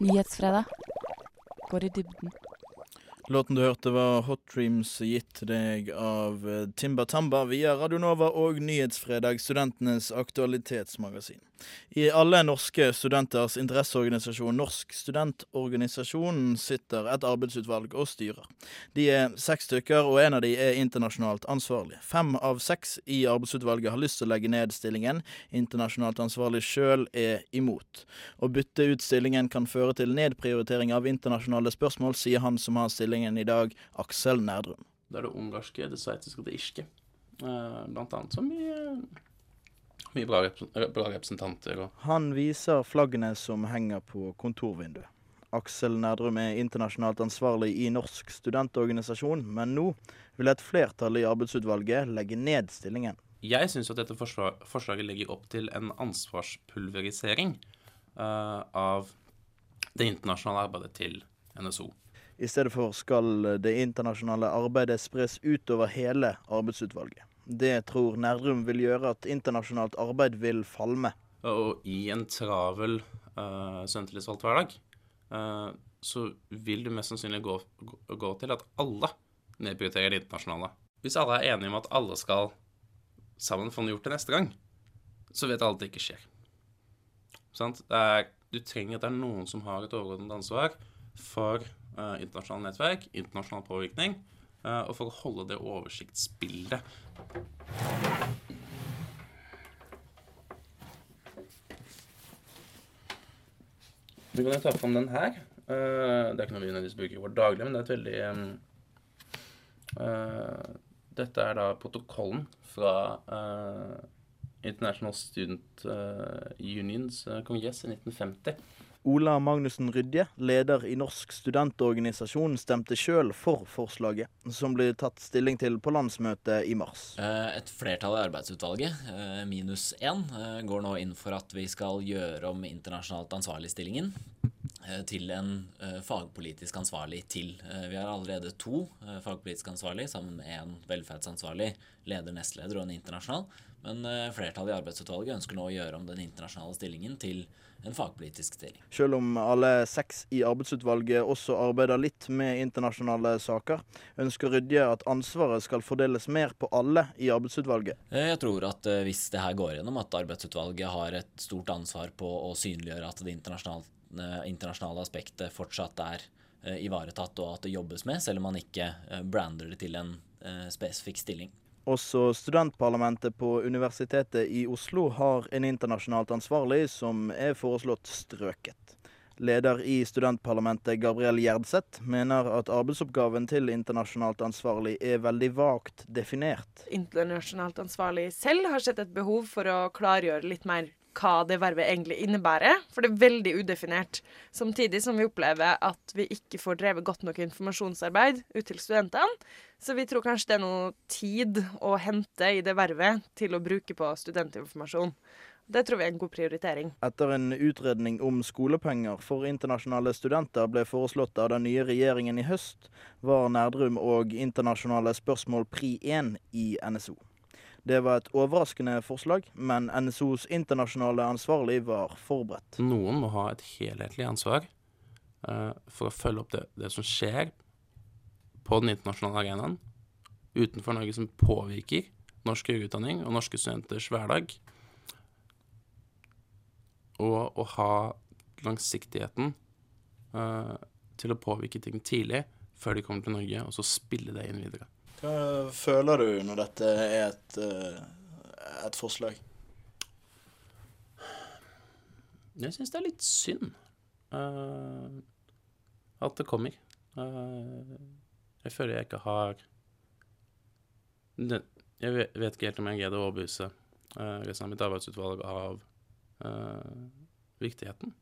Nyhetsfredag går i dybden. Låten du hørte var Hot Dreams gitt deg av eh, Timba Tamba via Radionova og Nyhetsfredag, studentenes aktualitetsmagasin. I alle norske studenters interesseorganisasjon Norsk studentorganisasjon sitter et arbeidsutvalg og styrer. De er seks stykker, og en av de er internasjonalt ansvarlig. Fem av seks i arbeidsutvalget har lyst til å legge ned stillingen. Internasjonalt ansvarlig sjøl er imot. Å bytte ut stillingen kan føre til nedprioritering av internasjonale spørsmål, sier han som har stillingen i dag, Aksel Nærdrum. Det er det ungarske, det sveitsiske og det irske. Eh, blant annet som mye, mye bra, rep bra representanter og Han viser flaggene som henger på kontorvinduet. Aksel Nerdrum er internasjonalt ansvarlig i Norsk studentorganisasjon, men nå vil et flertall i arbeidsutvalget legge ned stillingen. Jeg syns at dette forslaget legger opp til en ansvarspulverisering uh, av det internasjonale arbeidet til NSO. I stedet for skal det internasjonale arbeidet spres utover hele arbeidsutvalget. Det tror Nerdrum vil gjøre at internasjonalt arbeid vil falme. Og i en travel uh, studentillitsvalgt hverdag, uh, så vil det mest sannsynlig gå, gå, gå til at alle nedprioriterer det internasjonale. Hvis alle er enige om at alle skal sammen få noe gjort til neste gang, så vet alle at det ikke skjer. Sant? Er, du trenger at det er noen som har et overordnet ansvar for uh, internasjonale nettverk, internasjonal påvirkning, eh, og for å holde det oversiktsbildet. Du kan jo ta fram den her. Eh, det er ikke noe vi nødvendigvis bruker i vårt daglige, men det er et veldig eh, Dette er da protokollen fra eh, International Student eh, Unions eh, kongress i 1950. Ola Magnussen Rydje, leder i Norsk studentorganisasjon, stemte sjøl for forslaget, som ble tatt stilling til på landsmøtet i mars. Eh, Et flertall i arbeidsutvalget, eh, minus én, eh, går nå inn for at vi skal gjøre om internasjonalt ansvarligstillingen til en eh, fagpolitisk ansvarlig til. Eh, Vi har allerede to eh, fagpolitisk ansvarlig, sammen med en velferdsansvarlig, leder, nestleder og en internasjonal. Men eh, flertallet i arbeidsutvalget ønsker nå å gjøre om den internasjonale stillingen til en fagpolitisk stilling. Selv om alle seks i arbeidsutvalget også arbeider litt med internasjonale saker, ønsker Rydje at ansvaret skal fordeles mer på alle i arbeidsutvalget. Eh, Jeg tror at eh, hvis det her går gjennom, at arbeidsutvalget har et stort ansvar på å synliggjøre at det internasjonale, eh, internasjonale aspektet fortsatt er eh, ivaretatt, og at det jobbes med, selv om man ikke eh, brander det til en eh, spesifikk stilling. Også studentparlamentet på Universitetet i Oslo har en internasjonalt ansvarlig som er foreslått strøket. Leder i studentparlamentet, Gabriel Gjerdseth, mener at arbeidsoppgaven til internasjonalt ansvarlig er veldig vagt definert. internasjonalt ansvarlig selv har sett et behov for å klargjøre litt mer hva det vervet egentlig innebærer, for det er veldig udefinert. Samtidig som vi opplever at vi ikke får drevet godt nok informasjonsarbeid ut til studentene. Så vi tror kanskje det er noe tid å hente i det vervet til å bruke på studentinformasjon. Det tror vi er en god prioritering. Etter en utredning om skolepenger for internasjonale studenter ble foreslått av den nye regjeringen i høst, var Nerdrum og internasjonale spørsmål pri 1 i NSO. Det var et overraskende forslag, men NSOs internasjonale ansvarlig var forberedt. Noen må ha et helhetlig ansvar uh, for å følge opp det, det som skjer på den internasjonale arenaen utenfor Norge som påvirker norsk høyere utdanning og norske studenters hverdag. Og å ha langsiktigheten uh, til å påvirke ting tidlig før de kommer til Norge, og så spille det inn videre. Hva føler du når dette er et, et forslag? Jeg syns det er litt synd uh, at det kommer. Uh, jeg føler jeg ikke har det, Jeg vet, ikke helt om jeg greide å overbevise uh, resten av mitt arbeidsutvalg av eh, viktigheten.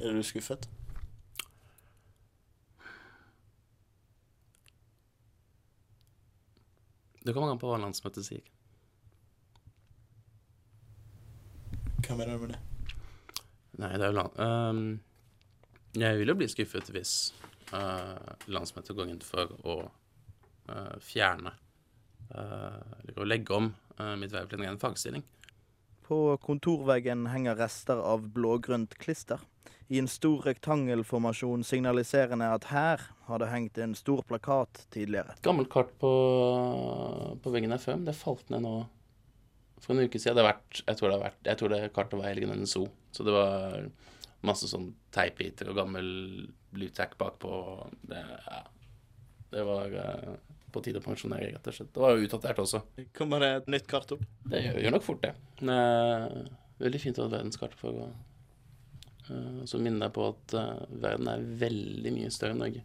Er du skuffet? Det kommer an på hva landsmøtet sier. Hva mener du med det? Nei, det er jo land... Um, jeg vil jo bli skuffet hvis uh, landsmøtet går inn for å uh, fjerne uh, Eller å legge om uh, mitt verv til en fagstilling. På kontorveggen henger rester av blågrønt klister. I en stor rektangelformasjon signaliserende at her har det hengt en stor plakat tidligere. Gammelt kart på, på veggen her før, men det falt ned nå for en uke siden. Det har vært, jeg, tror det har vært, jeg tror det kartet var Helgen zoo. Så det var masse sånn teipbiter og gammel blytack bakpå. Det, ja, det var eh, på tide å pensjonere, rett og slett. Det var jo utdatert også. Kommer det et nytt kart opp? Det gjør, gjør nok fort det. Eh, veldig fint å ha et verdenskart for å uh, Så minner jeg på at eh, verden er veldig mye større enn Norge.